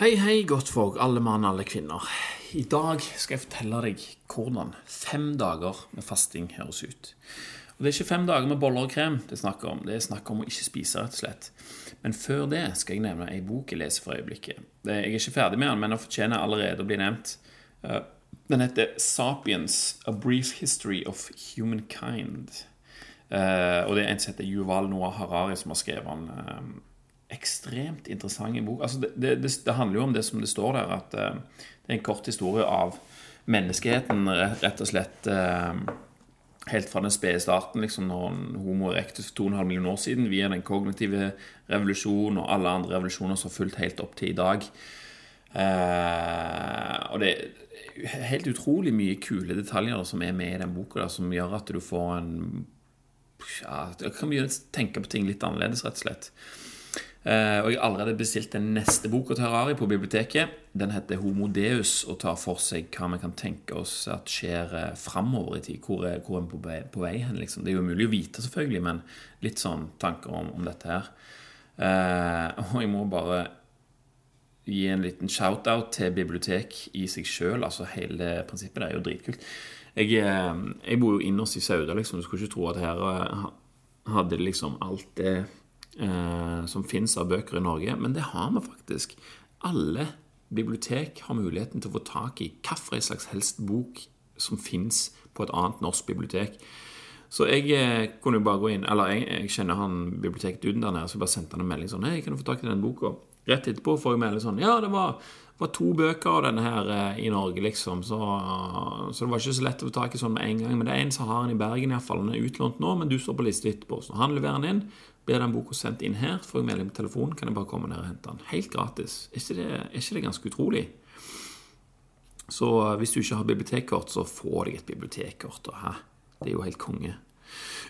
Hei, hei, godtfolk, alle mann, alle kvinner. I dag skal jeg fortelle deg hvordan fem dager med fasting høres ut. Og Det er ikke fem dager med boller og krem det er snakk om. Det er snakk om å ikke spise, rett og slett. Men før det skal jeg nevne ei bok jeg leser for øyeblikket. Jeg er ikke ferdig med den, men den fortjener allerede å bli nevnt. Eh, Den heter 'Sapiens A Brief History of Humankind'. Eh, og det er en som heter Yuval Noah Harari som har skrevet den. Ekstremt interessant i bok. Altså det, det, det, handler jo om det som det står der, at uh, det er en kort historie av menneskeheten, rett, og slett Uh, helt fra den spede starten, liksom når Homo erectus for 2,5 millioner år siden, via den kognitive revolusjonen og alle andre revolusjoner som har fulgt helt opp til i dag. Eh, og det er helt utrolig mye kule detaljer som er med i den boka, som gjør at du får en ja, Du kan begynne å tenke på ting litt annerledes, rett og slett. Eh, og jeg har allerede bestilt den neste boka til Harari på biblioteket. Den heter Homo Deus og tar for seg hva vi kan tenke oss at skjer uh, framover i tid. Hvor er, hvor er vi på vei, på vei hen? Liksom. Det er jo umulig å vite, selvfølgelig, men litt sånn tanker om, om dette her. Uh, og jeg må bare gi en liten shout-out til bibliotek i seg sjøl. Altså hele prinsippet der er jo dritkult. Jeg, jeg bor jo innerst i Sauda, liksom. Du skulle ikke tro at her hadde liksom alt det eh, som fins av bøker i Norge, men det har vi faktisk. Alle bibliotek har muligheten til å få tak i hvilken slags helst bok som fins på et annet norsk bibliotek. Så jeg eh, kunne jo bare gå inn Eller jeg, jeg kjenner han bibliotekduden der nede, så jeg bare sendte han en melding sånn Hei, kan du få tak i den boka? Rett etterpå får jeg melding sånn Ja, det var, var to bøker av denne her eh, i Norge, liksom, så, så det var ikke så lett å få tak i sånn med en gang. Men det er en som har den i Bergen, iallfall. Den er utlånt nå, men du står på liste etterpå. Så han leverer den inn, blir den boka sendt inn her, får jeg melding på telefonen, kan jeg bare komme ned og hente den. Helt gratis. Er ikke det, er ikke det ganske utrolig? Så eh, hvis du ikke har bibliotekkort, så få deg et bibliotekkort. Det er jo helt konge.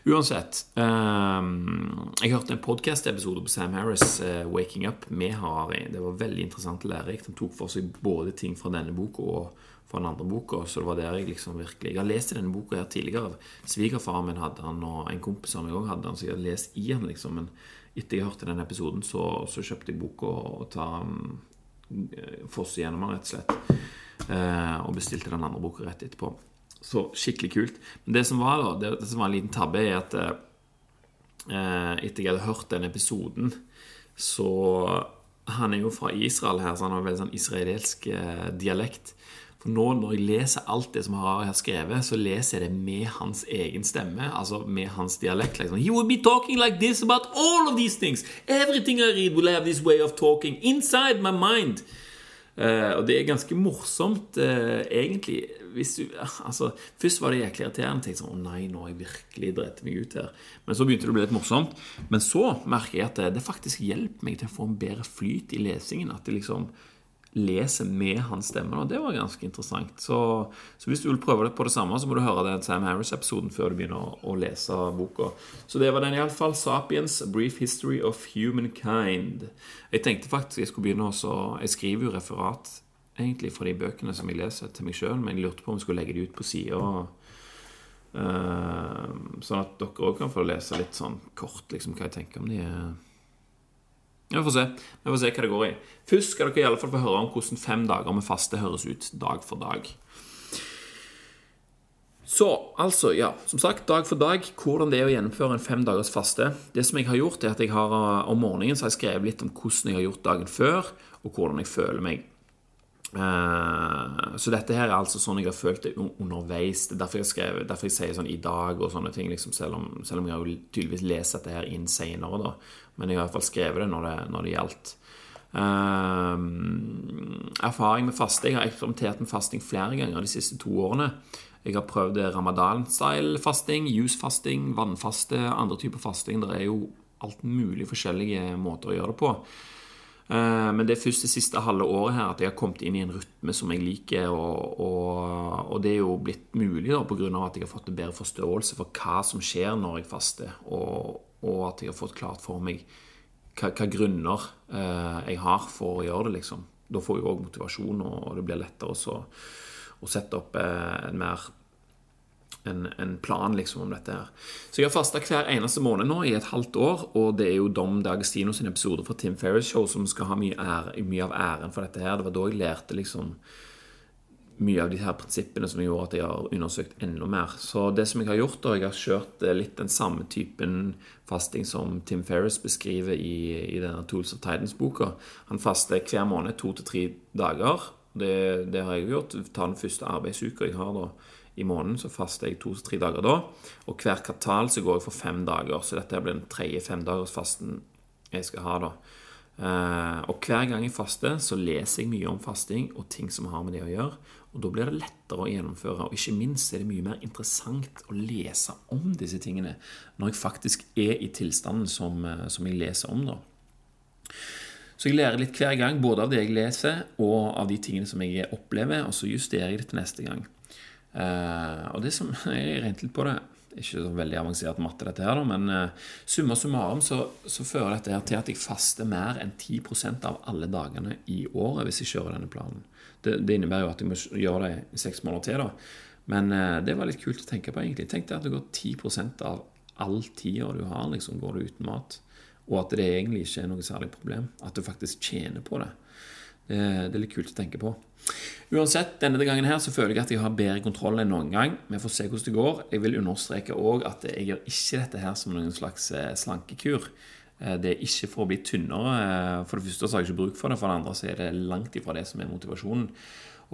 Uansett. um, jeg hørte en podkast-episode på Sam Harris' uh, 'Waking Up' med Harari. Det var veldig interessant og lærerikt. Han tok for seg både ting fra denne boka og fra den andre boka. Så det var der jeg liksom virkelig Jeg har lest denne boka her tidligere. Svigerfaren min hadde han, og en kompis av meg òg hadde han, så jeg hadde lest i han, liksom. Men etter jeg hørte den episoden, så, så kjøpte jeg boka og ta um, fosse gjennom den, rett og slett. Eh, og bestilte den andre boka rett etterpå. Så skikkelig kult. Men det som var da, det, det som var en liten tabbe, er at eh, etter jeg hadde hørt den episoden, så Han er jo fra Israel her, så han har veldig sånn israelsk eh, dialekt. For nå når jeg leser alt det som Harari har skrevet, så leser jeg det med hans egen stemme. Altså med hans dialekt. Liksom. He will be talking like this about all of these things. Everything I read will have this way of talking inside my mind. Uh, og det er ganske morsomt, uh, egentlig. Hvis du, altså, først var det jæklig irriterende. Tenkte sånn, å nei, nå har jeg virkelig drept meg ut her. Men så begynte det å bli litt morsomt. Men så merker jeg at det faktisk hjelper meg til å få en bedre flyt i lesingen. At det liksom leser med hans stemme. Og det var ganske interessant. Så, så hvis du vil prøve det på det samme, så må du høre den Sam Harris-episoden før du begynner å, å lese boka. Så det var den iallfall. 'Sapiens A Brief History of Humankind'. Jeg tenkte faktisk jeg skulle begynne også Jeg skriver jo referat egentlig fra de bøkene som jeg leser, til meg sjøl, men jeg lurte på om jeg skulle legge de ut på sida. sånn at dere òg kan få lese litt sånn kort liksom, hva jeg tenker om de. Ja, Vi får se Vi får se hva det går i. Først skal dere i alle fall få høre om hvordan fem dager med faste høres ut dag for dag. Så, altså, ja, som sagt, dag for dag, hvordan det er å gjennomføre en fem dagers faste. Det som jeg har gjort, er at jeg har om morgenen så har jeg skrevet litt om hvordan jeg har gjort dagen før, og hvordan jeg føler meg. Eh, så dette her er altså sånn jeg har følt det underveis. Det er derfor jeg, skrev, derfor jeg sier sånn i dag og sånne ting, liksom, selv, om, selv om jeg har jo tydeligvis lest dette her inn senere, da. Men jeg har i hvert fall skrevet det når det, når det gjaldt. Um, erfaring med faste. Jeg har eksperimentert med fasting flere ganger de siste to årene. Jeg har prøvd ramadan-style-fasting, juice-fasting, vannfaste, andre typer fasting. Det er jo alt mulig forskjellige måter å gjøre det på. Eh, Men det er først det siste halve året her at jeg har kommet inn i en rytme som jeg liker. Og, og, og det er jo blitt mulig da, pga. at jeg har fått en bedre forståelse for hva som skjer når jeg faster. Og, og at jeg har fått klart for meg hva, hva grunner eh, jeg har for å gjøre det. liksom. Da får jeg òg motivasjon, og, det blir lettere også å sette opp eh, en mer en, en, plan liksom om dette her. Så jeg har fasta hver eneste måned nå i et halvt år, og det er jo Dom D'Agostino sin episode fra Tim Ferris Show som skal ha mye, ære, mye, av æren for dette her. Det var da jeg lærte liksom mye av de her prinsippene som gjorde at jeg har undersøkt enda mer. Så det som jeg har gjort, da, jeg har kjørt eh, litt den samme typen fasting som Tim Ferris beskriver i, i denne Tools of Tidens-boka. Han faster hver måned to til tre dager. Det, det, har jeg gjort. Ta den første arbeidsuka jeg har da i måneden, så faster jeg to til tre dager da. Og hver kvartal så går jeg for fem dager. Så dette blir den tredje femdagersfasten jeg skal ha da. Uh, og hver gang jeg faster, så leser jeg mye om fasting og ting som har med det å gjøre. Og da blir det lettere å gjennomføre. Og ikke minst er det mye mer interessant å lese om disse tingene når jeg faktisk er i tilstanden som, uh, som jeg leser om. da. Så jeg lærer litt hver gang, både av det jeg leser, og av de tingene som jeg opplever, og så justerer jeg det til neste gang. Uh, og det som jeg regnet litt på det ikke så veldig avansert matte, dette her, men uh, summa summarum så, så, fører dette her til at jeg faster mer enn 10% av alle dagene i året hvis jeg kjører denne planen. Det, det innebærer jo at jeg må gjøre det i seks måneder til, da. Men eh, det var litt kult å tenke på, egentlig. Tenk deg at det går 10% av all tida du har, liksom, går du uten mat. Og at det egentlig ikke er noe særlig problem. At du faktisk tjener på det. Det, det er litt kult å tenke på. Uansett, denne gangen her så føler jeg at jeg har bedre kontroll enn noen gang. Vi får se hvordan det går. Jeg vil understreke òg at jeg gjør ikke dette her som noen slags eh, slankekur. Eh, det ikke for å bli tynnere. Eh, for det første så har jeg ikke bruk for det, for det andre så er det langt ifra det som er motivasjonen.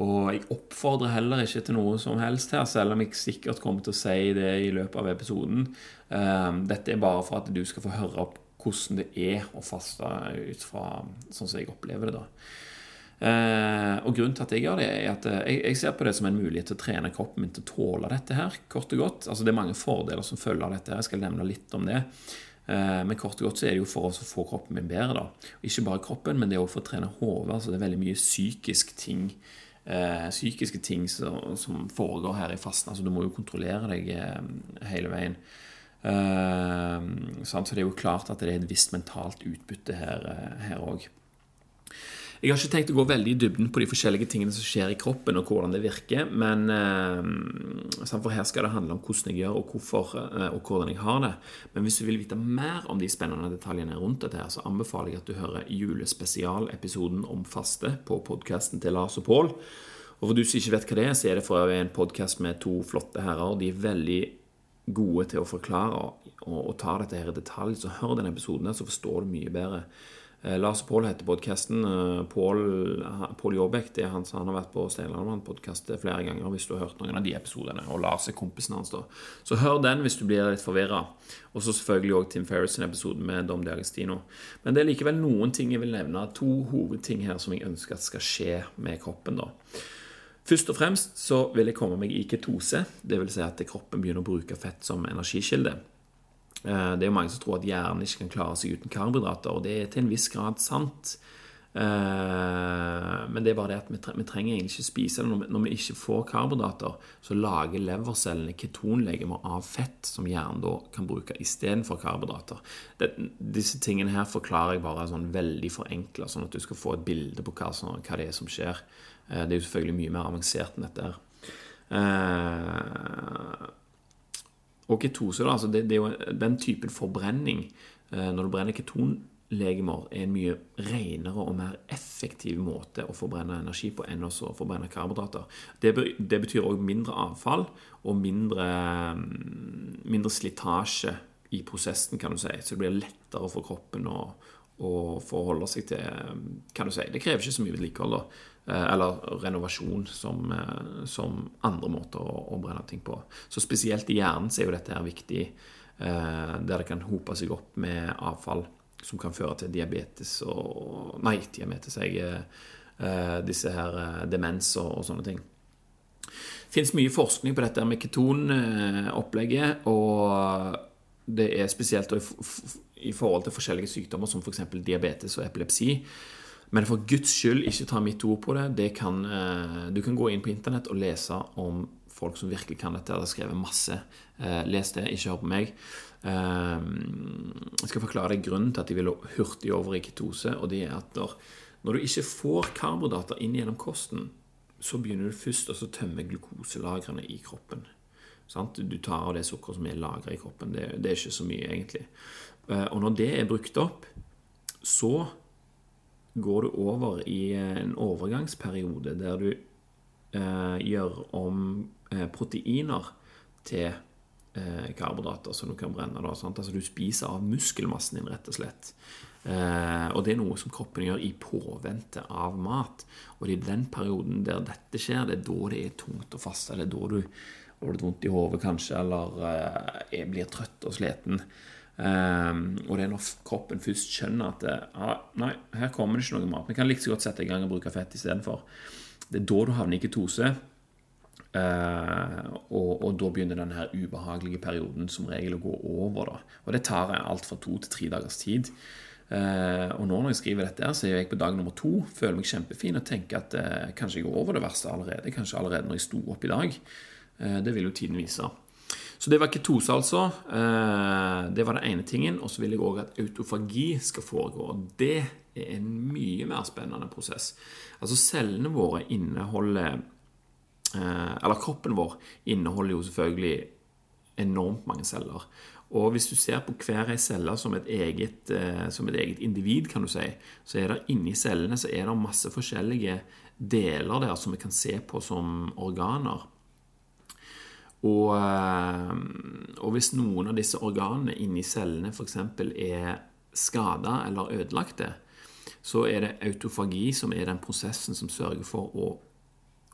Og jeg oppfordrer heller ikke til noe som helst her, selv om jeg sikkert kommer til å si det i løpet av episoden. Dette er bare for at du skal få høre opp hvordan det er å faste ut fra sånn som jeg opplever det. da. Eh, og grunnen til at jeg gjør det, er at eh, jeg, jeg, ser på det som en mulighet til å trene kroppen min til å tåle dette her, kort og godt. Altså Det er mange fordeler som følger av dette. Jeg skal nevne litt om det. Eh, men kort og godt så er det jo for å få kroppen min bedre. da. Ikke bare kroppen, men det er òg for å trene hodet. Altså det er veldig mye psykisk ting eh, psykiske ting som, foregår her i fasten. Altså Du må jo kontrollere deg eh, hele veien. Så det er jo klart at det er et visst mentalt utbytte her òg. Jeg har ikke tenkt å gå veldig i dybden på de forskjellige tingene som skjer i kroppen, og hvordan det virker, men eh, for her skal det handle om hvordan jeg gjør, og hvorfor, eh, og hvordan jeg har det. Men hvis du vil vite mer om de spennende detaljene rundt dette, her, så anbefaler jeg at du hører julespesialepisoden om faste på podkasten til Lars og Pål. Og for du som ikke vet hva det er, så er det for en podkast med to flotte herrer. De er veldig gode til å forklare og, og, og ta dette her i detalj. Så hør den episoden, så forstår du mye bedre Lars og Pål heter podkasten. Eh, Pål Jåbæk er han han har vært på Steinermann-podkast flere ganger hvis du har hørt noen av de episodene. Og Lars er kompisen hans, da. Så hør den hvis du blir litt forvirra. Og så selvfølgelig òg Tim Ferris episode med Dom Diagestino. Men det er likevel noen ting jeg vil nevne. To hovedting her som jeg ønsker at skal skje med kroppen. da. Først og fremst så vil jeg komme meg i ketose. Dvs. Si at kroppen begynner å bruke fett som energikilde. Eh, det er jo mange som tror at hjernen ikke kan klare seg uten karbohydrater, og det er til en viss grad sant. Eh, men det er bare det at vi trenger egentlig ikke spise det. Når vi ikke får karbohydrater, så lager levercellene ketonlegemer av fett som hjernen da kan bruke istedenfor karbohydrater. Disse tingene her forklarer jeg bare sånn veldig forenkla, sånn at du skal få et bilde på hva, det er som skjer. Eh, det er jo selvfølgelig mye mer avansert enn dette her. Og ketose, da, altså det, det, er jo den typen forbrenning eh, Når du brenner ketonlegemer, er en mye renere og mer effektiv måte å forbrenne energi på enn å forbrenne karbohydrater. Det, det betyr òg mindre avfall og mindre, mm, mindre slitasje i prosessen, kan du si. Så det blir lettere for kroppen å, å forholde seg til kan du si. Det krever ikke så mye vedlikehold. da eller renovasjon som, eh, som andre måter å, å, brenne ting på. Så spesielt i hjernen så er jo dette her viktig, eh, der det kan hope seg opp med avfall som kan føre til diabetes og Nei, diabetes, jeg Disse her demens og, og sånne ting. Det fins mye forskning på dette med ketonopplegget, og det er spesielt i forhold til forskjellige sykdommer som f.eks. diabetes og epilepsi. Men for Guds skyld, ikke ta mitt ord på det. det kan, eh, du kan gå inn på internett og lese om folk som virkelig kan dette. Det er skrevet masse. Eh, les det, ikke hør på meg. Eh, jeg skal forklare deg grunnen til at de vil hurtig over i ketose. og det er at når, du ikke får karbohydrater inn gjennom kosten, så begynner du først å tømme glukoselagrene i kroppen. Du tar av det sukkeret som er lagra i kroppen. Det, er ikke så mye, egentlig. Og når det er brukt opp, så går du over i en overgangsperiode der du eh, gjør om eh, proteiner til eh, karbohydrater som du kan brenne. Da, altså Du spiser av muskelmassen din, rett og slett. Eh, og det er noe som kroppen gjør i påvente av mat. Og det er den perioden der dette skjer, det er da det er tungt å faste. Det er da du har litt vondt i hodet, kanskje, eller eh, blir trøtt og sliten. Um, og det er når kroppen først skjønner at det, ah, nei, her kommer det ikke noe mat. Vi kan like så godt sette i gang og bruke fett istedenfor. Det er da du havner i ketose. Uh, og, og, da begynner den her ubehagelige perioden som regel å gå over. da. Og det tar alt fra to til tre dagers tid. Uh, og nå når jeg skriver dette, så er jeg på dag nummer to. Føler meg kjempefin og tenker at uh, kanskje jeg går over det verste allerede. Kanskje allerede når jeg sto opp i dag. Det vil jo tiden vise. Så det var ketose, altså. Det var den ene tingen. Og så vil jeg òg at autofagi skal foregå. Og det er en mye mer spennende prosess. Altså cellene våre inneholder Eller kroppen vår inneholder jo selvfølgelig enormt mange celler. Og hvis du ser på hver ei celle som et, eget, eh, som et eget individ, kan du si, så er det inni cellene så er det masse forskjellige deler der som vi kan se på som organer. Og, eh, og hvis noen av disse organene inni cellene f.eks. er skada eller ødelagte, så er det autofagi som er den prosessen som sørger for å,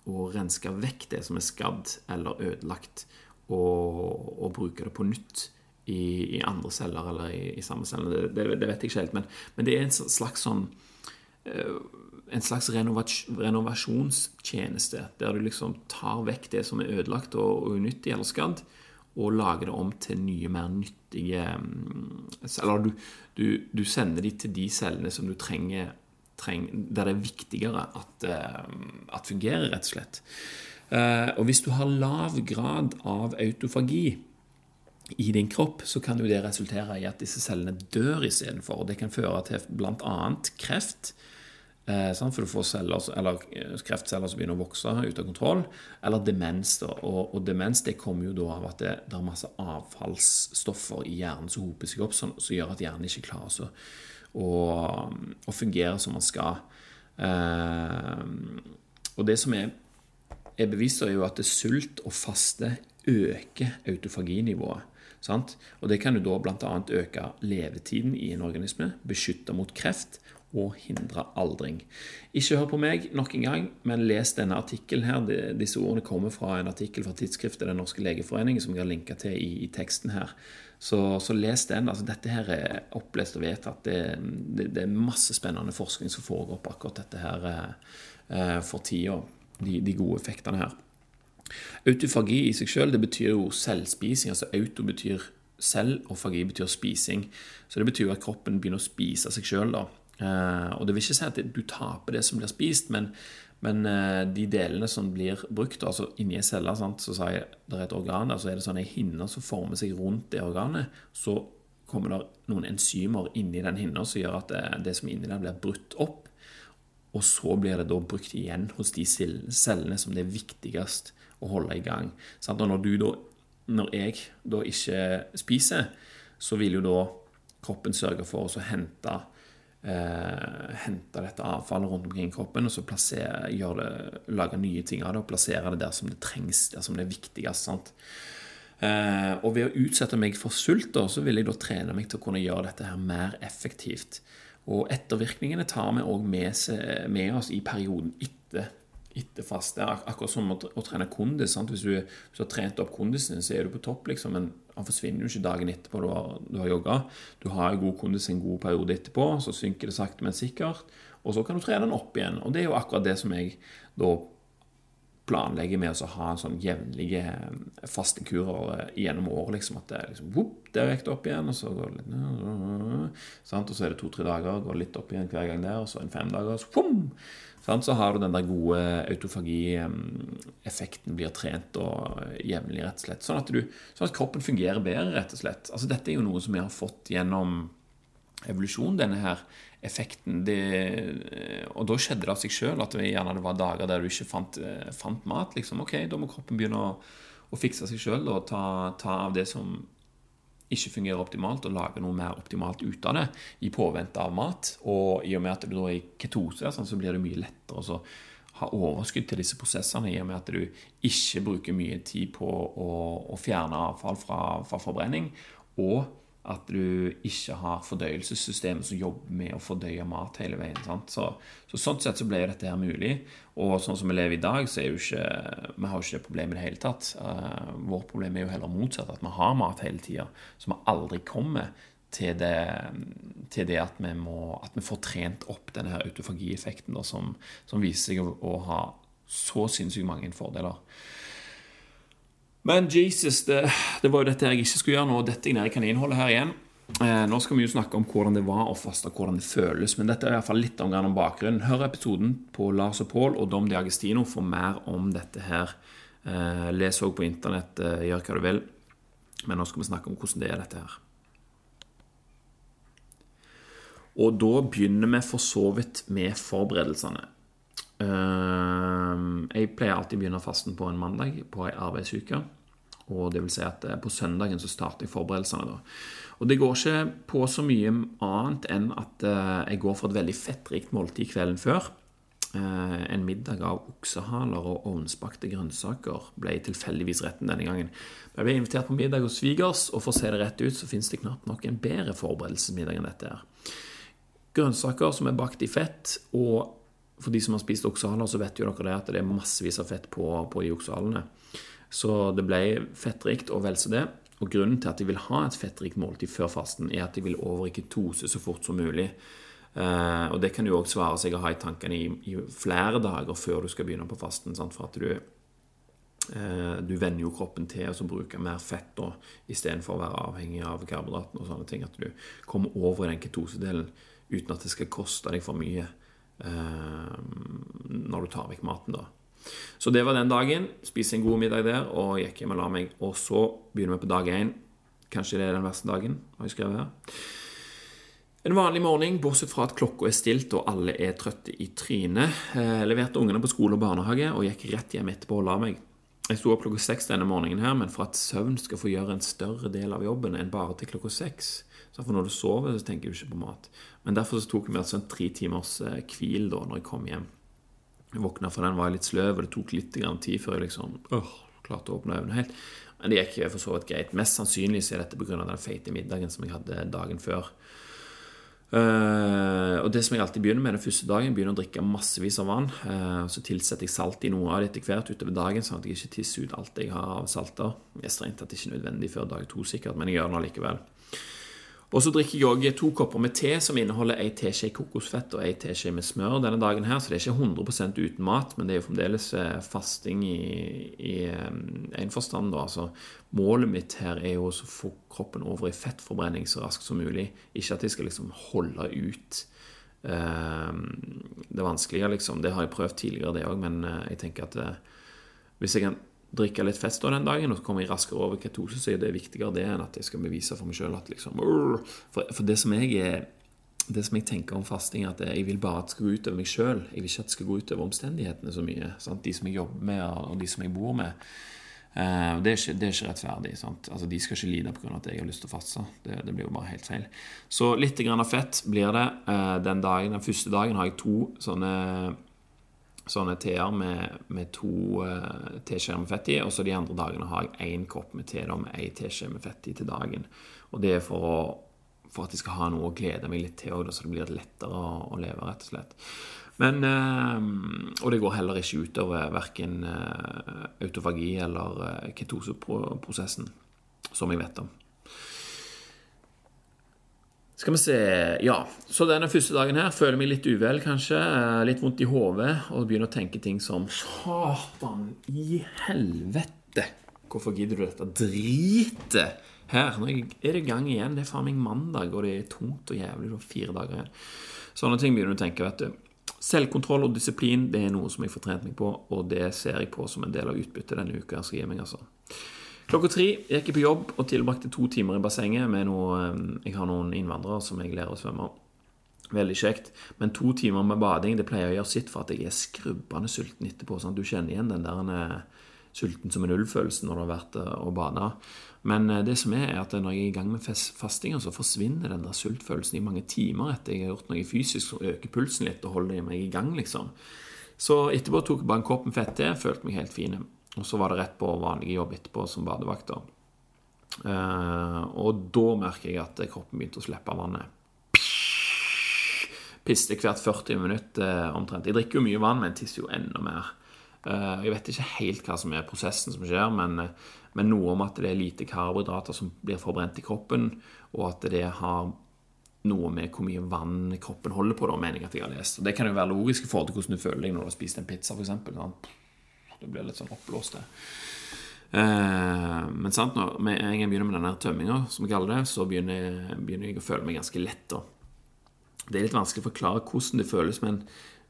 å renske vekk det som er skadd eller ødelagt, og, og bruke det på nytt i, i andre celler eller i, i samme celler. Det, det, det, vet jeg ikke helt. Men, men, det er en slags sånn eh, En slags renovasjonstjeneste, der du liksom tar vekk det som er ødelagt og, unyttig eller skadd, og lager det om til nye, mer nyttige mm, Eller du, du, du sender de til de cellene som du trenger, trenger der det er viktigere at, eh, at fungerer, rett og slett. Eh, og hvis du har lav grad av autofagi, i din kropp, så kan jo det resultere i at disse cellene dør istedenfor. Det kan føre til bl.a. kreft. Eh, for du får celler, eller eh, kreftceller som begynner å vokse ut av kontroll. Eller demens. Og, og, demens det kommer jo da av at det, det er masse avfallsstoffer i hjernen som hoper seg opp, som, som gjør at hjernen ikke klarer å, å fungere som man skal. Eh, og det som er, er bevist, er jo at det sult og faste øker autofaginivået. Sant? Og Det kan jo da bl.a. øke levetiden i en organisme, beskytte mot kreft og hindre aldring. Ikke hør på meg nok en gang, men les denne artikkelen her. Disse ordene kommer fra en artikkel fra tidsskriftet Den norske legeforening, som jeg har linka til i, i, teksten her. Så, så, les den. altså Dette her er opplest og vedtatt. Det, det, det, er masse spennende forskning som foregår på akkurat dette her eh, for tida. De, de gode effektene her. Autofagi i seg sjøl betyr jo selvspising. altså Auto betyr selv, og fagi betyr spising. Så det betyr at kroppen begynner å spise seg sjøl. Eh, og det vil ikke si at du taper det som blir spist, men, men eh, de delene som blir brukt altså inni ei celle, så sa jeg det er et organ der, så er det sånn ei som former seg rundt det organet. Så kommer det noen enzymer inni den hinna som gjør at det, det som er inni der, blir brutt opp. Og så blir det da brukt igjen hos de cellene som det er viktigst å holde i gang. Og når, da, når jeg da ikke spiser, så vil jo da kroppen sørge for å hente, eh, hente dette avfallet rundt omkring kroppen og så plassere, det, lage nye ting av det og plassere det der som det trengs, der som det er viktigst. sant? Eh, og ved å utsette meg for sult, da, så vil jeg da trene meg til å kunne gjøre dette her mer effektivt. Og ettervirkningene tar vi òg med, med, oss i perioden etter etter faste. Akkurat som å, å trene kondis. Hvis du, hvis, du, har trent opp kondisen, så er du på topp, liksom, men han forsvinner jo ikke dagen etterpå du har, du har jogga. Du har god kondis en god periode etterpå, så synker det sakte, men sikkert. Og så kan du trene den opp igjen. Og det er jo akkurat det som jeg da planlegger med å ha sånn jevnlige faste eh, gjennom året. Liksom, at det er liksom, whoop, der gikk det opp igjen, og så går det litt sant? Og så er det to-tre dager, går litt opp igjen hver gang der, og så en fem dager, så, har du den der gode autofagi-effekten blir trent og jevnlig, rett og slett. Sånn at, du, sånn at, kroppen fungerer bedre, rett og slett. Altså, dette er jo noe som vi har fått gjennom evolusjon, denne her effekten. Det, og da skjedde det av seg sjøl at det gjerne var dager der du ikke fant, fant mat. liksom, ok, Da må kroppen begynne å, å fikse seg sjøl og ta, ta av det som ikke fungerer optimalt, og lage noe mer optimalt ut av det i påvente av mat. Og i og med at du er i ketose, sånn, så blir det mye lettere å ha overskudd til disse prosessene, i og med at du ikke bruker mye tid på å, å fjerne avfall fra, fra forbrenning. Og at du ikke har fordøyelsessystemet som jobber med å fordøye mat hele veien. Så, så, Sånn sett så ble dette her mulig. Og sånn som vi lever i dag, så er jo ikke vi har jo ikke det problemet i det hele tatt. Uh, vårt problem er jo heller motsatt, at vi har mat hele tida. Så vi aldri kommer til det, til det at, vi må, at, vi får trent opp denne her autofagieffekten som, som viser seg å, å ha så sinnssykt mange fordeler. Men Jesus, det, det, var jo dette jeg ikke skulle gjøre. Nå Dette jeg nede i kaninhullet her igjen. Eh, nå skal vi jo snakke om hvordan det var å faste, hvordan det føles. Men dette er i hvert fall litt om, bakgrunnen. Hør episoden på Lars og Pål og Dom Diagestino for mer om dette her. Eh, les òg på internett, eh, gjør hva du vil. Men nå skal vi snakke om hvordan det er, dette her. Og da begynner vi for så vidt med forberedelsene. Jeg pleier alltid å begynne fasten på en mandag på ei arbeidsuke. Og det vil si at eh, på søndagen så starter jeg forberedelsene. da. Og det går ikke på så mye annet enn at eh, jeg går for et veldig fettrikt måltid kvelden før. Eh, en middag av oksehaler og ovnsbakte grønnsaker ble tilfeldigvis retten denne gangen. Jeg ble invitert på middag hos svigers, og for å se det rett ut, så finnes det knapt nok en bedre forberedelsesmiddag enn dette her. Grønnsaker som er bakt i fett, og for de som har spist oksehaler, så vet jo dere det at det er massevis av fett på, på de oksehalene. Så det ble fettrikt og vel så det. Og grunnen til at de vil ha et fettrikt måltid før fasten, er at de vil over i ketose så fort som mulig. Eh, og det kan jo òg svare seg å ha i tankene i, flere dager før du skal begynne på fasten. Sant? For at du, eh, du venner jo kroppen til å bruke mer fett da, istedenfor å være avhengig av karbohydratene og sånne ting. At du kommer over i den ketosedelen uten at det skal koste deg for mye. Eh, når du tar vekk maten, da. Så det var den dagen. Spiste en god middag der og gikk hjem og la meg. Og så begynner vi på dag én. Kanskje det er den verste dagen, har jeg skrevet her. En vanlig morgen, bortsett fra at klokka er stilt og alle er trøtte i trynet. Eh, leverte ungene på skole og barnehage og gikk rett hjem etterpå og la meg. Jeg sto opp klokka seks denne morgenen, her, men for at søvn skal få gjøre en større del av jobben enn bare til klokka seks, så for når du sover, så tenker du ikke på mat. Men derfor så tok meg altså en tre timers eh, hvil da når jeg kom hjem. Våkna fra den, var jeg litt sløv, og det tok litt tid før jeg liksom øh, klarte å åpne øynene helt. Men det gikk for så vidt greit. Mest sannsynlig så er dette pga. den feite middagen som jeg hadde dagen før. Uh, og det som jeg alltid begynner med den første dagen, begynner å drikke massevis av vann. Uh, så tilsetter jeg salt i noe av det etter hvert utover dagen, sånn at jeg ikke tisser ut alt jeg har av salter. Det er strengt tatt ikke nødvendig før dag to, sikkert, men jeg gjør det allikevel. Og så drikker jeg òg to kopper med te som inneholder ei teskje kokosfett og ei teskje med smør denne dagen her, så det er ikke 100 uten mat, men det er jo fremdeles eh, fasting i, i en forstand. da, altså Målet mitt her er jo å få kroppen over i fettforbrenning så raskt som mulig. Ikke at jeg skal liksom holde ut uh, det vanskelige, liksom. Det har jeg prøvd tidligere, det òg, men jeg tenker at hvis jeg kan drikke litt fest den dagen, og så kommer jeg raskere over ketose, så er det viktigere det enn at jeg skal bevise for meg sjøl at liksom for, for, det som jeg er det som jeg tenker om fasting, at jeg vil bare at det skal gå utover meg sjøl. Jeg vil ikke at det skal gå utover omstendighetene så mye. Sant? De som jeg jobber med, og de som jeg bor med. Uh, det, er ikke, det, er ikke, rettferdig. Altså, de skal ikke lide pga. at jeg har lyst til å faste. Det, det, blir jo bare helt feil. Så litt grann av fett blir det. Uh, den dagen, den første dagen har jeg to sånne sånne teer med, med to uh, teskjeer med fett i. Og så de andre dagene har jeg én kopp med te da, med én teskje med fett i til dagen. Og det er for, å, for at jeg skal ha noe å glede meg litt til, så det blir lettere å, å leve, rett og slett. Men, uh, og det går heller ikke utover verken uh, autofagi eller ketoseprosessen, som jeg vet om. Skal vi se Ja, så denne første dagen her føler jeg meg litt uvel, kanskje. Eh, litt vondt i hodet og begynner å tenke ting som Satan i helvete! Hvorfor gidder du dette dritet her? Nå er det gang igjen. Det er faen meg mandag, og det er tungt og jævlig. Du har fire dager igjen. Sånne ting begynner du å tenke, vet du. Selvkontroll og disiplin det er noe som jeg får trent meg på, og det ser jeg på som en del av utbyttet denne uka. skal gi meg, altså. Klokka tre gikk jeg på jobb og tilbrakte to timer i bassenget med noe Jeg har noen innvandrere som jeg lærer å svømme. Veldig kjekt. Men to timer med bading det pleier å gjøre sitt for at jeg er skrubbende sulten etterpå. Sånn at du kjenner igjen den der sulten som en ull-følelsen når du har vært og bada. Men det som er, er at når jeg er i gang med fastinga, så forsvinner den der sultfølelsen i mange timer etter jeg har gjort noe fysisk som øker pulsen litt og holder meg i gang, liksom. Så etterpå tok jeg bare en kopp med fett til, følte meg helt fin. Og så var det rett på vanlig jobb etterpå som badevakt. Eh, og da merker jeg at kroppen begynte å slippe vannet piste hvert 40 minutter eh, omtrent. Jeg drikker jo mye vann, men tisser jo enda mer. Eh, jeg vet ikke helt hva som er prosessen som skjer, men, eh, men, noe om at det er lite karbohydrater som blir forbrent i kroppen, og at det har noe med hvor mye vann kroppen holder på, da, mener jeg at jeg har lest. Og Det kan jo være logisk i forhold til hvordan du føler deg når du har spist en pizza, f.eks. Du blir litt sånn oppblåst. Eh, men sant, når jeg begynner med denne tømminga, som vi kaller det, så begynner, begynner jeg å føle meg ganske lett. da det er litt vanskelig å forklare hvordan det føles, men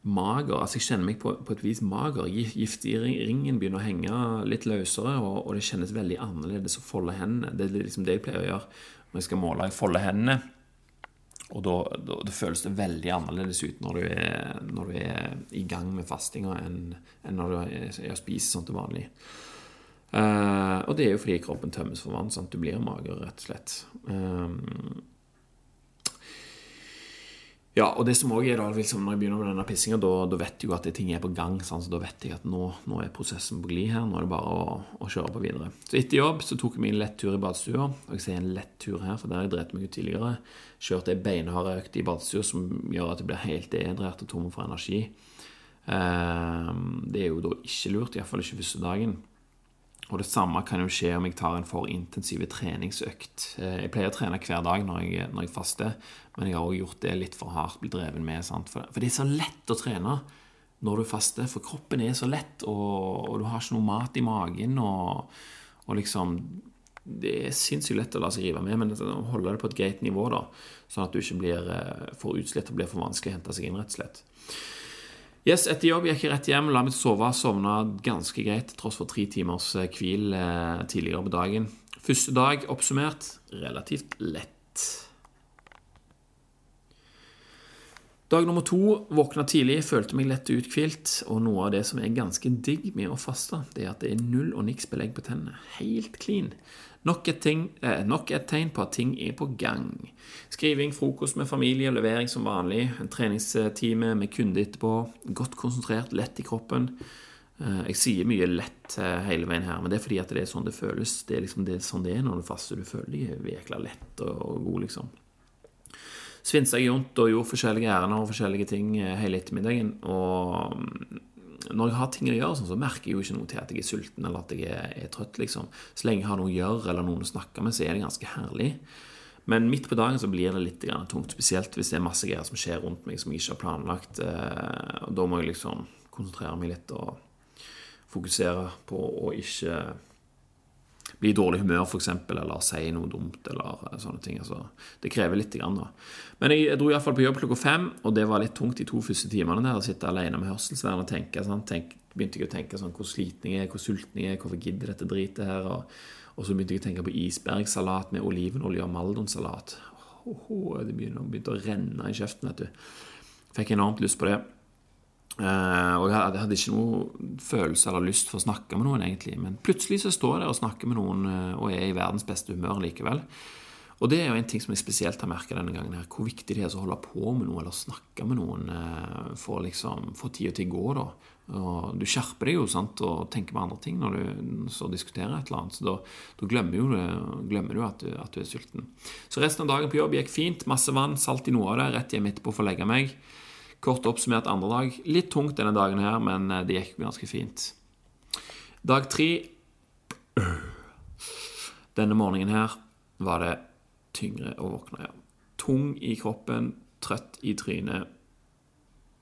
mager altså Jeg kjenner meg på, på et vis mager. Gifteringen begynner å henge litt løsere, og, og, det kjennes veldig annerledes å folde hendene. Det er liksom det jeg pleier å gjøre når jeg skal måle. Jeg folder hendene, og da, da, da, føles det veldig annerledes ut når du er, når du er i gang med fastinga, enn, når du er, spiser sånn til vanlig. Uh, og det er jo fordi kroppen tømmes for vann. Sant? Du blir mager, rett og slett. Um, ja, og det som også er da, liksom, Når jeg begynner med denne pissinga, da, da, vet jeg jo at ting er på gang. Sant? Så Da vet jeg at nå, nå, er prosessen på glid her. Nå er det bare å, å, kjøre på videre. Så etter jobb så tok jeg meg en lett tur i badstua. Og jeg sier en lett tur her, for der har jeg drept meg ut tidligere. Kjørte ei beinhard økt i badstua som gjør at jeg blir helt dehydrert og tom for energi. Eh, det er jo da ikke lurt, iallfall ikke første dagen. Og det samme kan jo skje om jeg tar en for intensiv treningsøkt. Eh, jeg pleier å trene hver dag når jeg, når jeg faster, men jeg har også gjort det litt for hardt, blitt dreven med. For, for, det er så lett å trene når du faster, for kroppen er så lett, og, og du har ikke noe mat i magen. og, og liksom det er sinnssykt lett å la seg rive med, men holde det på et greit nivå, da, sånn at du ikke blir eh, for utslitt og blir for vanskelig å hente seg inn, rett og slett. Yes, Etter jobb gikk jeg rett hjem, la meg sove, sovna ganske greit, tross for tre timers eh, hvil eh, tidligere på dagen. Første dag oppsummert relativt lett. Dag nummer to våkna tidlig, følte meg lett uthvilt, og noe av det som er ganske digg med å faste, det er at det er null og niks belegg på tennene. Helt clean. Nok et, ting, eh, nok et, tegn på at ting er på gang. Skriving, frokost med familie, levering som vanlig, en treningstime med kunde etterpå. Godt konsentrert, lett i kroppen. Eh, jeg sier mye lett eh, hele veien her, men det er fordi at det er sånn det føles. Det er liksom det, sånn det er når du faster. Du føler deg jækla lett og, og god, liksom. Svinsa jeg rundt og gjorde forskjellige ærender og forskjellige ting eh, hele ettermiddagen. Og når jeg har ting å gjøre, sånn, så merker jeg jo ikke noe til at jeg er sulten eller at jeg er, er, trøtt. liksom. Så lenge jeg har noe å gjøre eller noen å snakke med, så er det ganske herlig. Men midt på dagen så blir det litt tungt, spesielt hvis det er masse greier som skjer rundt meg som jeg ikke har planlagt. Eh, og Da må jeg liksom konsentrere meg litt og fokusere på å ikke bli i dårlig humør, f.eks., eller si noe dumt, eller eh, sånne ting. Altså, det krever litt. Grann, da. Men jeg, jeg dro iallfall på jobb klokka fem, og det var litt tungt de to første timene der. Å sitte alene med hørselsvern og tenke. Sånn, tenk, begynte jeg å tenke sånn, hvor sliten jeg er, hvor sulten jeg er, hvorfor gidder dette dritet her? Og, og, så begynte jeg å tenke på isbergsalat med olivenolje og maldonsalat. Oh, oh, det begynte, begynte å renne i kjeften, vet du. Fikk enormt lyst på det. Uh, og jeg hadde ikke noe følelse eller lyst for å snakke med noen, egentlig. Men plutselig så står jeg der og snakker med noen uh, og er i verdens beste humør likevel. Og det er jo en ting som jeg spesielt har merka denne gangen, her, hvor viktig det er å holde på med noe eller snakke med noen uh, for liksom få tida til å gå. da. Og du skjerper deg jo sant, og tenker på andre ting når du så diskuterer et eller annet. Så da, da glemmer, du, glemmer, du, at du at du er sulten. Så resten av dagen på jobb gikk fint. Masse vann, salt i noe av det. Rett hjem etterpå for å legge meg. Kort oppsummert andre dag. Litt tungt denne dagen her, men eh, det gikk ganske fint. Dag tre Denne morgenen her var det tyngre å våkne. Ja. Tung i kroppen, trøtt i trynet.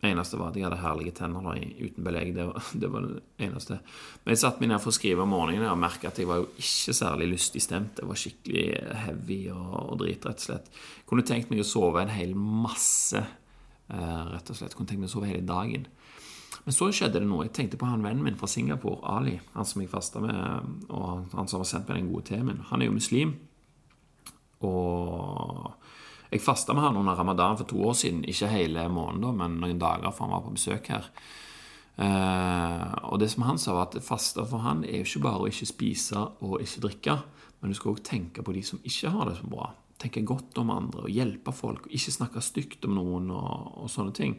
Eneste var at jeg hadde herlige tenner da, uten belegg. Det var, det var, det eneste. Men jeg satte meg ned for å skrive om morgenen og merka at jeg var jo ikke særlig lystig stemt. Det var skikkelig heavy og, og drit, rett og slett. Jeg kunne tenkt meg å sove en hel masse rett og slett. Kunne tenkt meg å sove hele dagen. Men så skjedde det noe. Jeg tenkte på han vennen min fra Singapore, Ali. Han som jeg fasta med, og han som har sendt meg den gode teen. Han er jo muslim. Og jeg fasta med han under ramadan for to år siden. Ikke hele måneden, men noen dager, for han var på besøk her. Eh, og det som han sa, var at faste for han er jo ikke bare å ikke spise og ikke drikke, men du skal òg tenke på de som ikke har det så bra. Tenke godt om andre og hjelpe folk, og ikke snakke stygt om noen og, og sånne ting.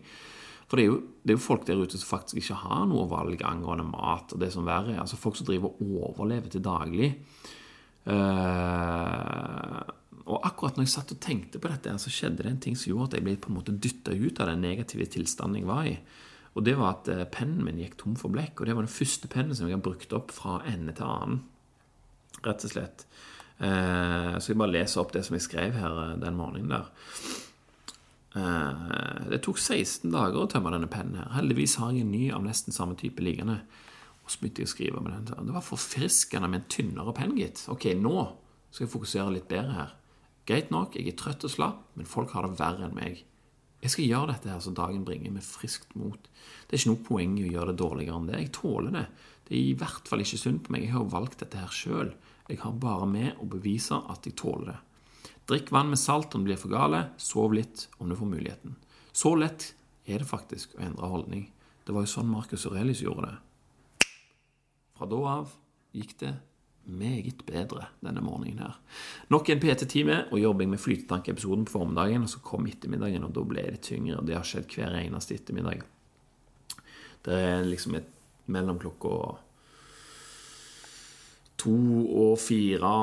For det er, jo, det er, jo, folk der ute som faktisk ikke har noe valg angående mat og det som verre er. Altså folk som driver og overlever til daglig. Uh, og akkurat når jeg satt og tenkte på dette, så skjedde det en ting som gjorde at jeg ble på en måte dytta ut av den negative tilstanden jeg var i. Og det var at uh, pennen min gikk tom for blekk. Og det var den første pennen som jeg har brukt opp fra ende til annen. Rett og slett. Uh, så jeg bare leser opp det som jeg skrev her den morgenen der. Eh, det tok 16 dager å tømme denne pennen. her Heldigvis har jeg en ny av nesten samme type liggende. Og så begynte jeg å skrive med den. Det var forfriskende med en tynnere penn, gitt. Ok, nå skal jeg fokusere litt bedre her. Greit nok, jeg er trøtt og slapp, men folk har det verre enn meg. Jeg skal gjøre dette her så dagen bringer med friskt mot. Det er ikke noe poeng i å gjøre det dårligere enn det. Jeg tåler det. Det er i hvert fall ikke synd på meg. Jeg har valgt dette her sjøl. Jeg har bare med å bevise at jeg tåler det. Drikk vann med salt om du blir for gale. Sov litt om du får muligheten. Så lett er det faktisk å endre holdning. Det var jo sånn Marcus Aurelius gjorde det. Fra da av gikk det meget bedre denne morgenen her. Nok en PT-time og jobbing med flytetankepisoden på formiddagen. Og så kom ettermiddagen, og da ble det tyngre. Og det har skjedd hver eneste ettermiddag. Det er liksom et mellom klokka to og fire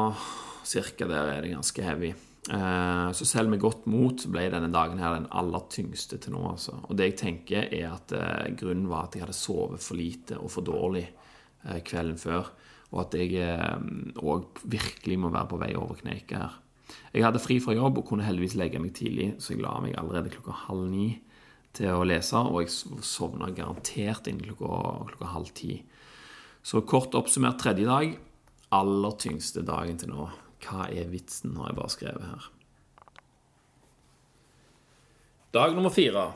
cirka der er det ganske heavy. Eh, så selv med godt mot ble denne dagen her den aller tyngste til nå. Altså. Og det jeg tenker, er at eh, grunnen var at jeg hadde sovet for lite og for dårlig eh, kvelden før. Og at jeg òg virkelig må være på vei over kneika her. Jeg hadde fri fra jobb og kunne heldigvis legge meg tidlig, så jeg la meg allerede klokka halv ni til å lese, og jeg sovna garantert innen klokka, klokka halv ti. Så kort oppsummert tredje dag, aller tyngste dagen til nå. Hva er vitsen, har jeg bare skrevet her. Dag nummer fire.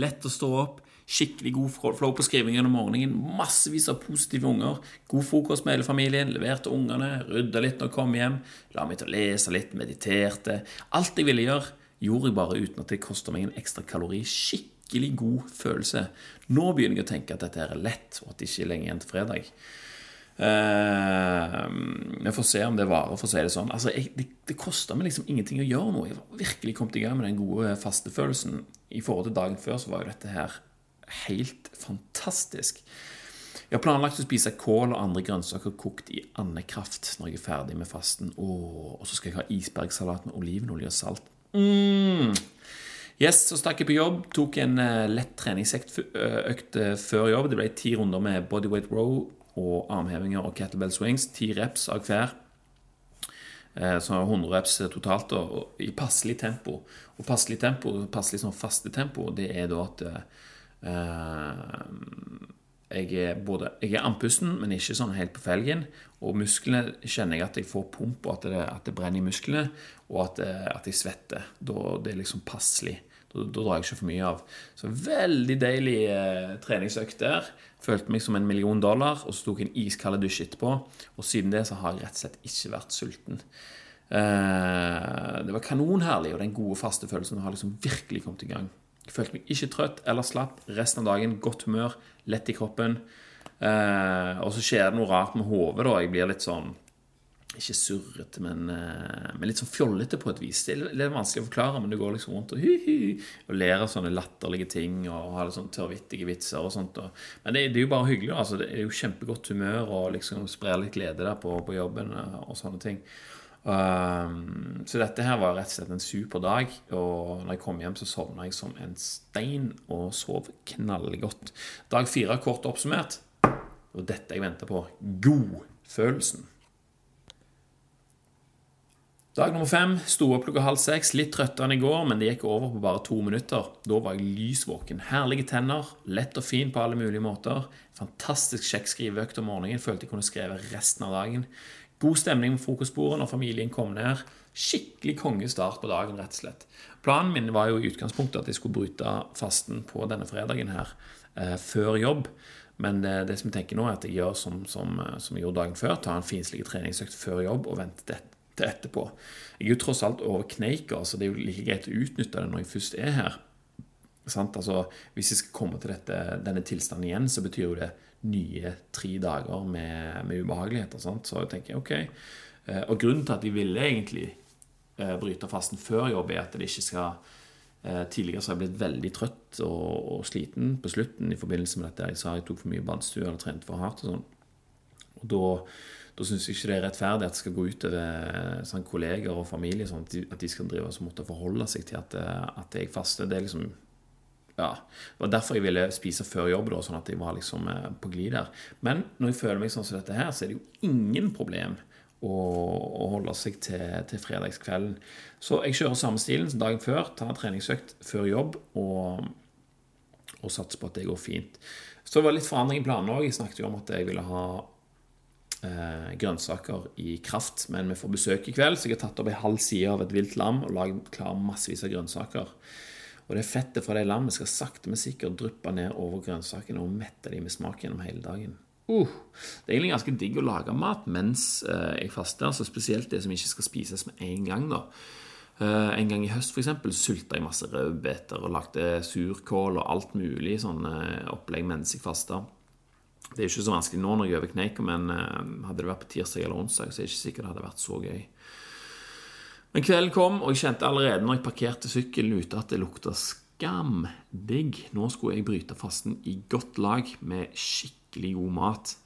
Lett å stå opp. Skikkelig god flow på skrivingen om morgenen. Massevis av positive unger. God frokost med hele familien. Leverte ungene. Rydda litt når jeg kom hjem. La meg til å lese litt. Mediterte. Alt jeg ville gjøre, gjorde jeg bare uten at det kosta meg en ekstra kalori. Skikkelig god følelse. Nå begynner jeg å tenke at dette er lett, og at det ikke er lenge igjen til fredag. Uh, vi får se om det varer, for å si det sånn. Altså, jeg, det, det koster meg liksom ingenting å gjøre noe. Jeg var virkelig kommet i gang med den gode fastefølelsen. I forhold til dagen før så var jo dette her helt fantastisk. Jeg har planlagt å spise kål og andre grønnsaker kokt i andekraft når jeg er ferdig med fasten. Åh, og så skal jeg ha isbergsalat med olivenolje og salt. Mm. Yes, Så stakk jeg på jobb, tok en uh, lett treningsøkt uh, før jobb. Det ble ti runder med bodyweight row og armhevinger og kettlebell swings. Ti reps av hver. Eh, så 100 reps totalt og, i passelig tempo. Og passelig tempo, passelig sånn faste tempo, det er da at uh, jeg er, både, jeg er andpusten, men ikke sånn helt på felgen. Og musklene kjenner jeg at jeg får pump, og at det, at det brenner i musklene. Og at, eh, at jeg svetter. Da, det er liksom passelig. Da, da, drar jeg ikke for mye av. Så veldig deilig eh, treningsøkt der. Følte meg som en million dollar, og så tok jeg en iskald dusj etterpå. Og siden det så har jeg rett og slett ikke vært sulten. Eh, det var kanonherlig, og den gode fastefølelsen har liksom virkelig kommet i gang. Jeg følte meg ikke trøtt eller slapp resten av dagen. Godt humør, lett i kroppen. Eh, og så skjer det noe rart med hodet. Jeg blir litt sånn ikke surrete, men, eh, men, litt sånn fjollete på et vis. Det er litt vanskelig å forklare, men du går liksom rundt og, hy, hy, og ler av sånne latterlige ting og har litt sånn tørrvittige vitser og sånt. Og, men det, det, er jo bare hyggelig. Altså. Det er jo kjempegodt humør og liksom sprer litt glede der på, på jobben eh, og sånne ting. Um, så dette her var rett og slett en super dag. Og når jeg kom hjem, så sovna jeg som en stein og sov knallgodt. Dag fire kort oppsummert. Og dette jeg venter på. Godfølelsen. Dag nummer fem. Sto opp klokka halv seks. Litt trøttere enn i går, men det gikk over på bare to minutter. Da var jeg lysvåken. Herlige tenner. Lett og fin på alle mulige måter. Fantastisk kjekk skriveøkt om morgenen. Følte jeg kunne skrevet resten av dagen. God stemning med frokostbordet når familien kom ned. Skikkelig kongestart på dagen, rett og slett. Planen min var jo i utgangspunktet at jeg skulle bryte fasten på denne fredagen her eh, før jobb. Men det, det, som jeg tenker nå, er at jeg gjør som, som, som jeg gjorde dagen før. Tar en finslig treningsøkt før jobb og venter dette til etterpå. Jeg er jo tross alt over kneika, så det er jo like greit å utnytte det når jeg først er her. Altså, hvis jeg skal komme til dette, denne tilstanden igjen, så betyr jo det nye tre dager med, med ubehageligheter. Sant? Så jeg tenker ok. Eh, og grunnen til at de ville egentlig eh, bryte fasten før jobb, er at det ikke skal eh, Tidligere så har jeg blitt veldig trøtt og, og, sliten på slutten i forbindelse med dette. Jeg sa jeg tok for mye badstue eller trente for hardt. og sånn. Og da, da syns jeg ikke det er rettferdig at det skal gå utover sånn, kolleger og familie. Sånn, at, de, skal drive og måtte forholde seg til at, at jeg faster. Det er liksom ja, Det var derfor jeg ville spise før jobb, da, sånn at jeg var liksom på glid der. Men når jeg føler meg sånn som dette her, så er det jo ingen problem å, holde seg til, til, fredagskvelden. Så jeg kjører samme stilen som dagen før. Tar en treningsøkt før jobb og, og satser på at det går fint. Så det var litt forandring i planene òg. Jeg snakket jo om at jeg ville ha eh, grønnsaker i kraft. Men vi får besøk i kveld, så jeg har tatt opp ei halv side av et vilt lam og lagd klar massevis av grønnsaker. Og det fettet fra det lammet skal sakte, men sikkert dryppe ned over grønnsakene og mette dem med smak gjennom hele dagen. Uh, det er egentlig ganske digg å lage mat mens eh, jeg faster. altså spesielt det som ikke skal spises med en gang. da. Uh, en gang i høst for eksempel, sulta jeg masse rødbeter og lagde surkål og alt mulig sånn opplegg mens jeg fasta. Det er ikke så vanskelig nå når jeg er over kneika, men hadde det vært på tirsdag eller onsdag, så er jeg ikke sikkert det hadde vært så gøy. Men kvelden kom, og jeg kjente allerede når jeg parkerte sykkelen ute, at det lukta skamdigg. Nå skulle jeg bryte fasten i godt lag med skikkelig god mat.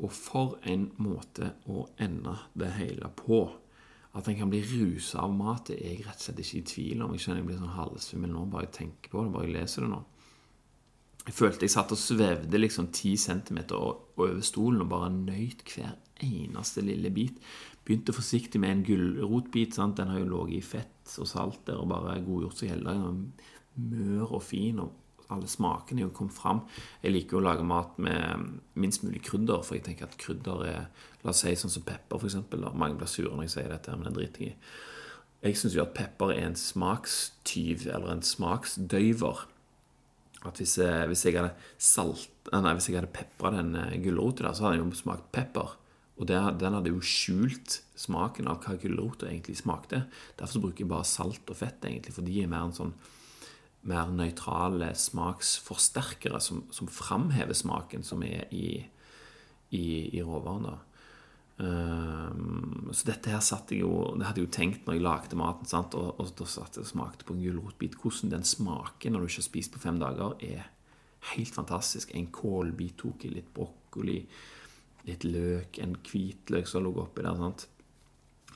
Og for en måte å ende det hele på. At en kan bli rusa av mat, det er jeg rett og slett ikke i tvil om. Jeg kjenner jeg blir sånn halvsvimmel nå bare jeg tenker på det, bare jeg leser det nå. Jeg følte jeg satt og svevde liksom ti centimeter over stolen og bare nøyt hver eneste lille bit. Begynte forsiktig med en gulrotbit. Den har jo ligget i fett og salt der og bare godgjort seg hele dagen. Mør og fin. og alle smakene jo kom fram. Jeg liker jo å lage mat med minst mulig krydder, for jeg tenker at krydder er La oss si sånn som pepper, f.eks. Mange blir sure når jeg sier dette, men det driter jeg i. Jeg syns jo at pepper er en smakstyv, eller en smaksdøyver. At hvis jeg, hvis jeg hadde salt Nei, hvis jeg hadde pepra den eh, gulroten så hadde den jo smakt pepper. Og det, den hadde jo skjult smaken av hva gulrota egentlig smakte. Derfor bruker jeg bare salt og fett, egentlig, for de er mer en sånn mer nøytrale smaksforsterkere som, som framhever smaken som er i, i, i råvarene. Um, så dette her satt jeg jo Det hadde jeg jo tenkt når jeg lagde maten. Sant? Og, og da satt jeg og smakte på en gulrotbit. Hvordan den smaker når du ikke har spist på fem dager, er helt fantastisk. En kålbit tok i litt brokkoli, litt løk, en hvitløk som lå oppi der. Sant?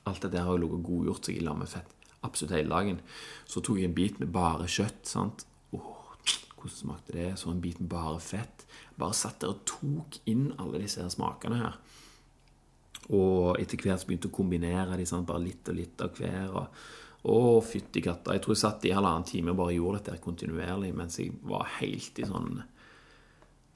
Alt dette har jo ligget godgjort seg i lammefett absolutt hele dagen. Så tok jeg en bit med bare kjøtt. sant? Oh, hvordan smakte det? Så en bit med bare fett. Bare satt der og tok inn alle disse her smakene her. Og etter hvert begynte å kombinere de, sant? bare litt og litt av hver. og å, fytti katta. Jeg tror jeg satt i halvannen time og bare gjorde dette kontinuerlig mens jeg var helt i sånn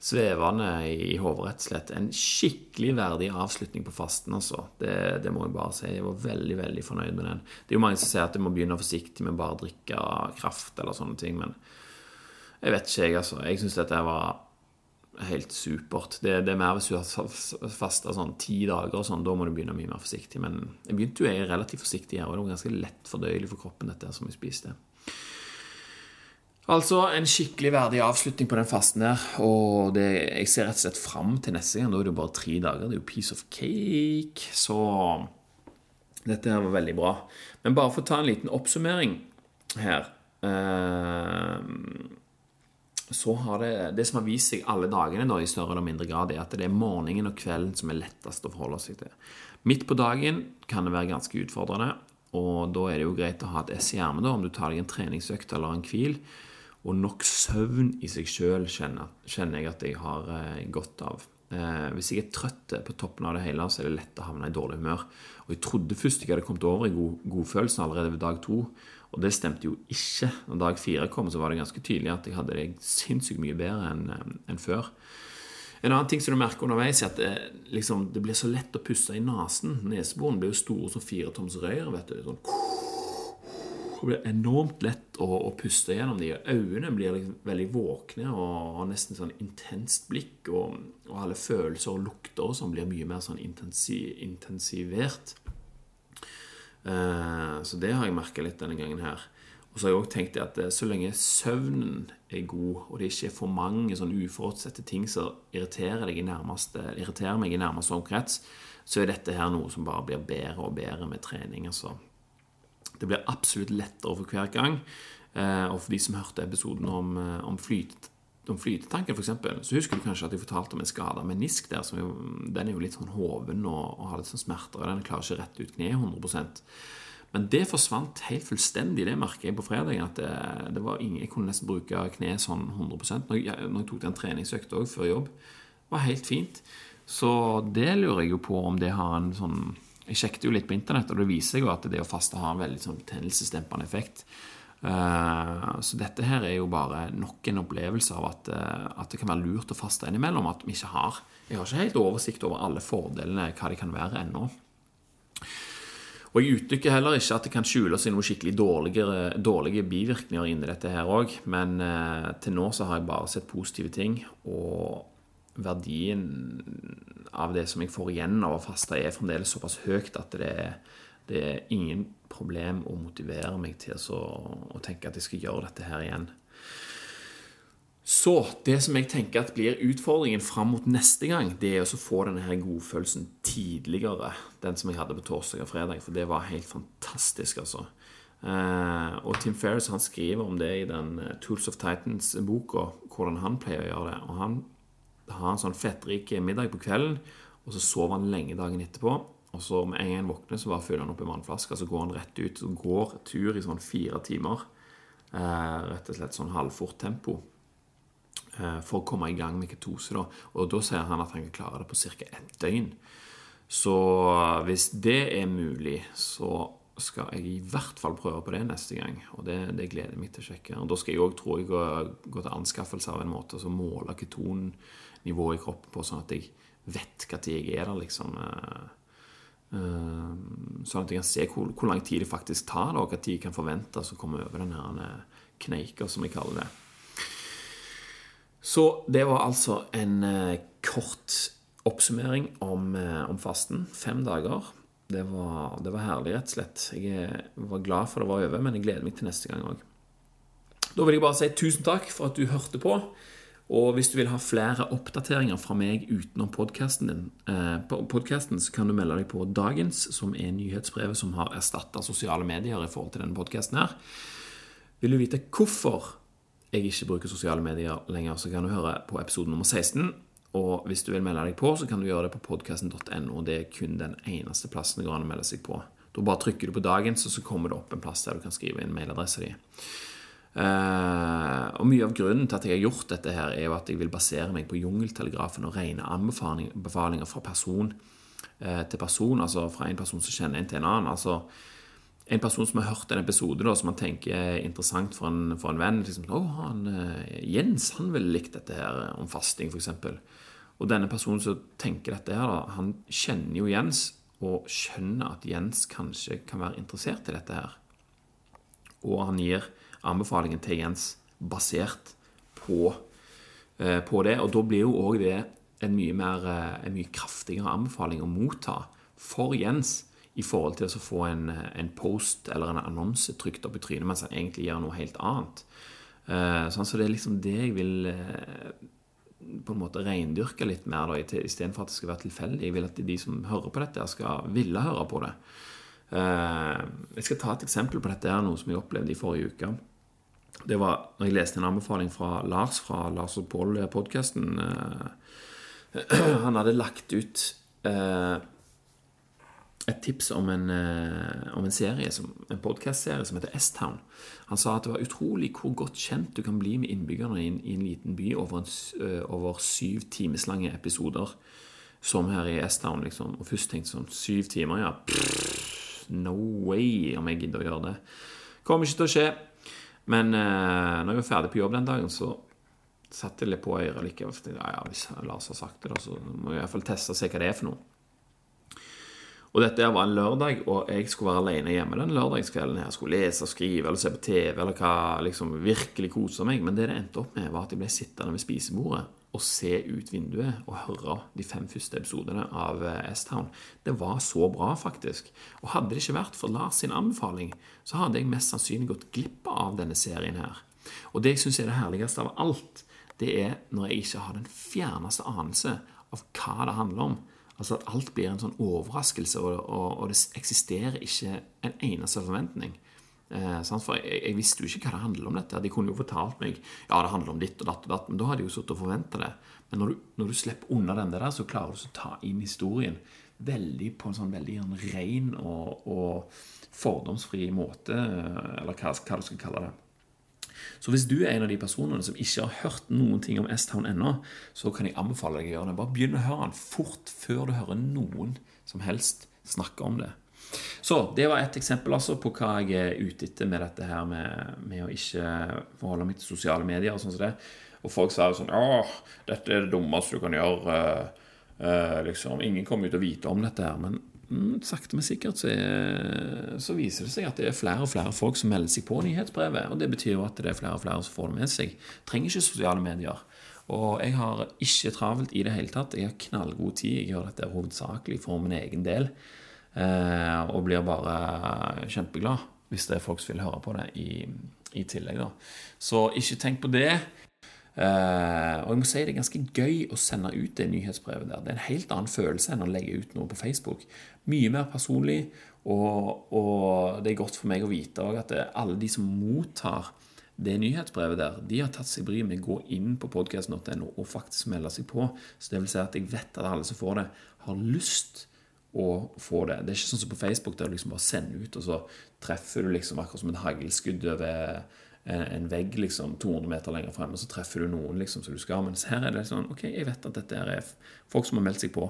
svevende i hodet, rett og slett. En skikkelig verdig avslutning på fasten, altså. Det, det, må jeg bare si. Jeg var veldig, veldig fornøyd med den. Det er jo mange som sier at du må begynne forsiktig med bare å drikke kraft eller sånne ting, men jeg vet ikke, jeg, altså. Jeg syns dette var helt supert. Det, det, er mer hvis du har fasta sånn ti dager og sånn, da må du begynne mye mer forsiktig. Men jeg begynte jo jeg relativt forsiktig her, og det var ganske lett fordøyelig for kroppen, dette som jeg spiste. Altså en skikkelig verdig avslutning på den fasten der. Og det, jeg ser rett og slett fram til neste gang. Da er det jo bare tre dager. Det er jo piece of cake. Så dette her var veldig bra. Men bare for å ta en liten oppsummering her eh, Så har det Det som har vist seg alle dagene da, i større eller mindre grad, er at det er morgenen og kvelden som er lettest å forholde seg til. Midt på dagen kan det være ganske utfordrende. Og da er det jo greit å ha et ess i ermet om du tar deg en treningsøkt eller en hvil. Og nok søvn i seg sjøl kjenner, kjenner, jeg at jeg har eh, godt av. Eh, hvis jeg er trøtt på toppen av det hele, så er det lett å havne i dårlig humør. Og jeg trodde først jeg hadde kommet over i god, godfølelsen allerede ved dag to. Og det stemte jo ikke. Når dag fire kom, så var det ganske tydelig at jeg hadde det sinnssykt mye bedre enn eh, en før. En annen ting som du merker underveis, er at det, liksom, det blir så lett å puste i nesen. Neseborene blir jo store som firetoms røyer. vet du, sånn det blir enormt lett å, å puste gjennom de. Øynene blir liksom veldig våkne og har nesten sånn intenst blikk. Og, og alle følelser og lukter og sånn blir mye mer sånn intensi, intensivert. Uh, så det har jeg merka litt denne gangen her. Og så har jeg også tenkt at eh, så lenge søvnen er god, og det ikke er for mange sånn uforutsette ting som irriterer, deg i nærmeste, irriterer meg i nærmeste omkrets, så er dette her noe som bare blir bedre og bedre med trening. Altså. Det blir absolutt lettere for hver gang. Eh, og for de som hørte episoden om, eh, om, flyt, om flytetanken, f.eks., så husker du kanskje at jeg fortalte om en skada menisk der. Jo, den er jo litt sånn hoven og, og har litt sånn smerter, og den klarer ikke rett ut kneet 100% men det forsvant helt fullstendig. Det merket jeg på fredag. at det, det var ingen, Jeg kunne nesten bruke kneet sånn 100 Når jeg, når jeg tok den treningsøkta òg før jobb, det var helt fint. Så det lurer jeg jo på om det har en sånn Jeg sjekket jo litt på internett, og det viser jo at det å faste har en veldig sånn betennelsesdempende effekt. Uh, så dette her er jo bare nok en opplevelse av at, uh, at det kan være lurt å faste innimellom. At vi ikke har Jeg har ikke helt oversikt over alle fordelene, hva de kan være ennå. Og jeg uttrykker heller ikke at det kan skjule seg noen skikkelig dårlige, dårlige bivirkninger inni dette her òg, men eh, til nå så har jeg bare sett positive ting. Og verdien av det som jeg får igjen av å faste, er fremdeles såpass høyt at det er, det er ingen problem å motivere meg til å, å tenke at jeg skal gjøre dette her igjen. Så det som jeg tenker at blir utfordringen fram mot neste gang, det er å få denne her godfølelsen tidligere. Den som jeg hadde på torsdag og fredag. For det var helt fantastisk, altså. Eh, og Tim Ferris han skriver om det i den eh, Tools of Titans-boka, hvordan han pleier å gjøre det. Og Han har en sånn fettrik middag på kvelden, og så sover han lenge dagen etterpå. Og så med en gang han våkner, så bare fyller han opp en vannflaske, så går han rett ut. Så går tur i sånn fire timer. Eh, rett og slett sånn halvfort tempo. Eh, for å komme i gang med ketose. Da. Og da sier han at han kan klare det på ca. ett døgn. Så hvis det er mulig, så skal jeg i hvert fall prøve på det neste gang. Og det, det gleder jeg meg til å sjekke. Og da skal jeg òg, tror jeg, gå, gå, til anskaffelse av en måte å måle ketonnivået i kroppen på, sånn at jeg vet når jeg er der, liksom. Eh, eh, sånn at jeg kan se hvor, hvor lang tid det faktisk tar, og når jeg kan forvente å komme over den her kneika, som jeg kaller det. Så det var altså en eh, kort oppsummering om, eh, om, fasten. Fem dager. Det var, det var, herlig, rett og slett. Jeg var glad for det var over, men jeg gleder meg til neste gang òg. Da vil jeg bare si tusen takk for at du hørte på. Og hvis du vil ha flere oppdateringer fra meg utenom podkasten din, eh, podcasten, så kan du melde deg på Dagens, som er nyhetsbrevet som har erstatta sosiale medier i forhold til denne podkasten her. Vil du vite hvorfor jeg ikke bruker sosiale medier lenger, så kan du høre på episode nummer 16. Og hvis du vil melde deg på, så kan du gjøre det på podkasten.no. Det er kun den eneste plassen det går an å melde seg på. Da bare trykker du på dagens, og så kommer det opp en plass der du kan skrive inn mailadressa di. Uh, og Mye av grunnen til at jeg har gjort dette, her er jo at jeg vil basere meg på jungeltelegrafen og rene anbefalinger fra person uh, til person, altså fra en person som kjenner en til en annen. altså en person som har hørt en episode da, som man tenker er interessant for en, for en venn liksom, oh, han, eh, Jens han ville likt dette her om fasting, f.eks. Og denne personen som tenker dette her, han kjenner jo Jens og skjønner at Jens kanskje kan være interessert i dette her. Og han gir anbefalingen til Jens basert på, eh, på det. Og da blir jo òg det en mye, mer, en mye kraftigere anbefaling å motta for Jens i forhold til å få en, en, post eller en annonse trykt opp i trynet mens han egentlig gjør noe helt annet. Sånn, så det er liksom det jeg vil på en måte reindyrke litt mer, da, istedenfor at det skal være tilfeldig. Jeg vil at de som hører på dette, skal ville høre på det. Uh, jeg skal ta et eksempel på dette, noe som jeg opplevde i forrige uke. Det var når jeg leste en anbefaling fra Lars fra Lars og Pål-podkasten. han hadde lagt ut et tips om en, uh, om en serie, en podkastserie som heter S-Town. Han sa at det var utrolig hvor godt kjent du kan bli med innbyggerne i en, i en liten by over, en, uh, over syv timeslange episoder, som her i S-Town. Liksom. Og først tenkte sånn Syv timer, ja. Pff, no way om jeg gidder å gjøre det. Kommer ikke til å skje. Men eh, når jeg var ferdig på jobb den dagen, så satte jeg litt på øret likevel. Ja, ja, hvis Lars har sagt det, da, så må jeg iallfall teste og se hva det er for noe. Og dette var en lørdag, og jeg skulle være alene hjemme den lørdagskvelden. Jeg skulle lese og skrive eller se på TV eller hva, liksom virkelig kose meg. Men det det endte opp med, var at jeg ble sittende ved spisebordet og se ut vinduet og høre de fem første episodene av eh, S-Town. Det var så bra, faktisk. Og hadde det ikke vært for Lars sin anbefaling, så hadde jeg mest sannsynlig gått glipp av denne serien her. Og det jeg syns er det herligste av alt, det er når jeg ikke har den fjerneste anelse av hva det handler om. Altså at alt blir en sånn overraskelse, og, og, og det eksisterer ikke en eneste forventning. Eh, for jeg, jeg, visste jo ikke hva det handlet om dette. De kunne jo fortalt meg ja, det handler om ditt og datt og datt, men da hadde jeg jo sittet og forventa det. Men når du, når du, slipper unna den der, så klarer du å ta inn historien veldig på en sånn veldig ren og, og, fordomsfri måte, eller hva, hva du skal kalle det. Så hvis du er en av de personene som ikke har hørt noen ting om S-Town ennå, så kan jeg anbefale deg å gjøre det. Bare begynn å høre den fort før du hører noen som helst snakke om det. Så det var et eksempel altså på hva jeg er ute etter med dette her med, med å ikke forholde meg til sosiale medier. og sånn som det. Og folk sa jo sånn ja, dette er det dummeste du kan gjøre. Uh, liksom, Ingen kommer jo til å vite om dette her. Men sakte, men sikkert så, er, så, viser det seg at det er flere og flere folk som melder seg på nyhetsbrevet. Og det betyr jo at det er flere og flere som får det med seg. Trenger ikke sosiale medier. Og jeg har ikke travelt i det hele tatt. Jeg har knallgod tid. Jeg gjør dette hovedsakelig for min egen del. Eh, og blir bare kjempeglad hvis det er folk som vil høre på det i, i tillegg. da. Så ikke tenk på det. Uh, og jeg må si det er ganske gøy å sende ut det nyhetsbrevet der. Det er en helt annen følelse enn å legge ut noe på Facebook. Mye mer personlig, og, og det er godt for meg å vite at alle de som mottar det nyhetsbrevet der, de har tatt seg bryet med å gå inn på podkast.no og faktisk melde seg på. Så det vil si at jeg vet at alle som får det, har lyst å få det. Det er ikke sånn som på Facebook, der du liksom bare sender ut, og så treffer du liksom akkurat som et haglskudd over en vegg liksom 200 meter lenger frem, og så treffer du noen liksom som du skal. Mens her er det sånn Ok, jeg vet at dette er folk som har meldt seg på.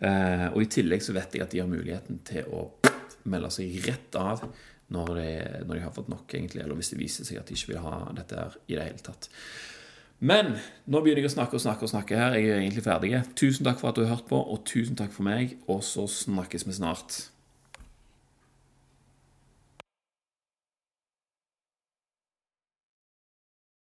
og i tillegg så vet jeg at de har muligheten til å melde seg rett av når de, når de har fått nok, egentlig, eller hvis det viser seg at de ikke vil ha dette her i det hele tatt. Men nå begynner jeg å snakke og snakke og snakke her. Jeg er egentlig ferdig. Tusen takk for at du har hørt på, og tusen takk for meg. Og så snakkes vi snart.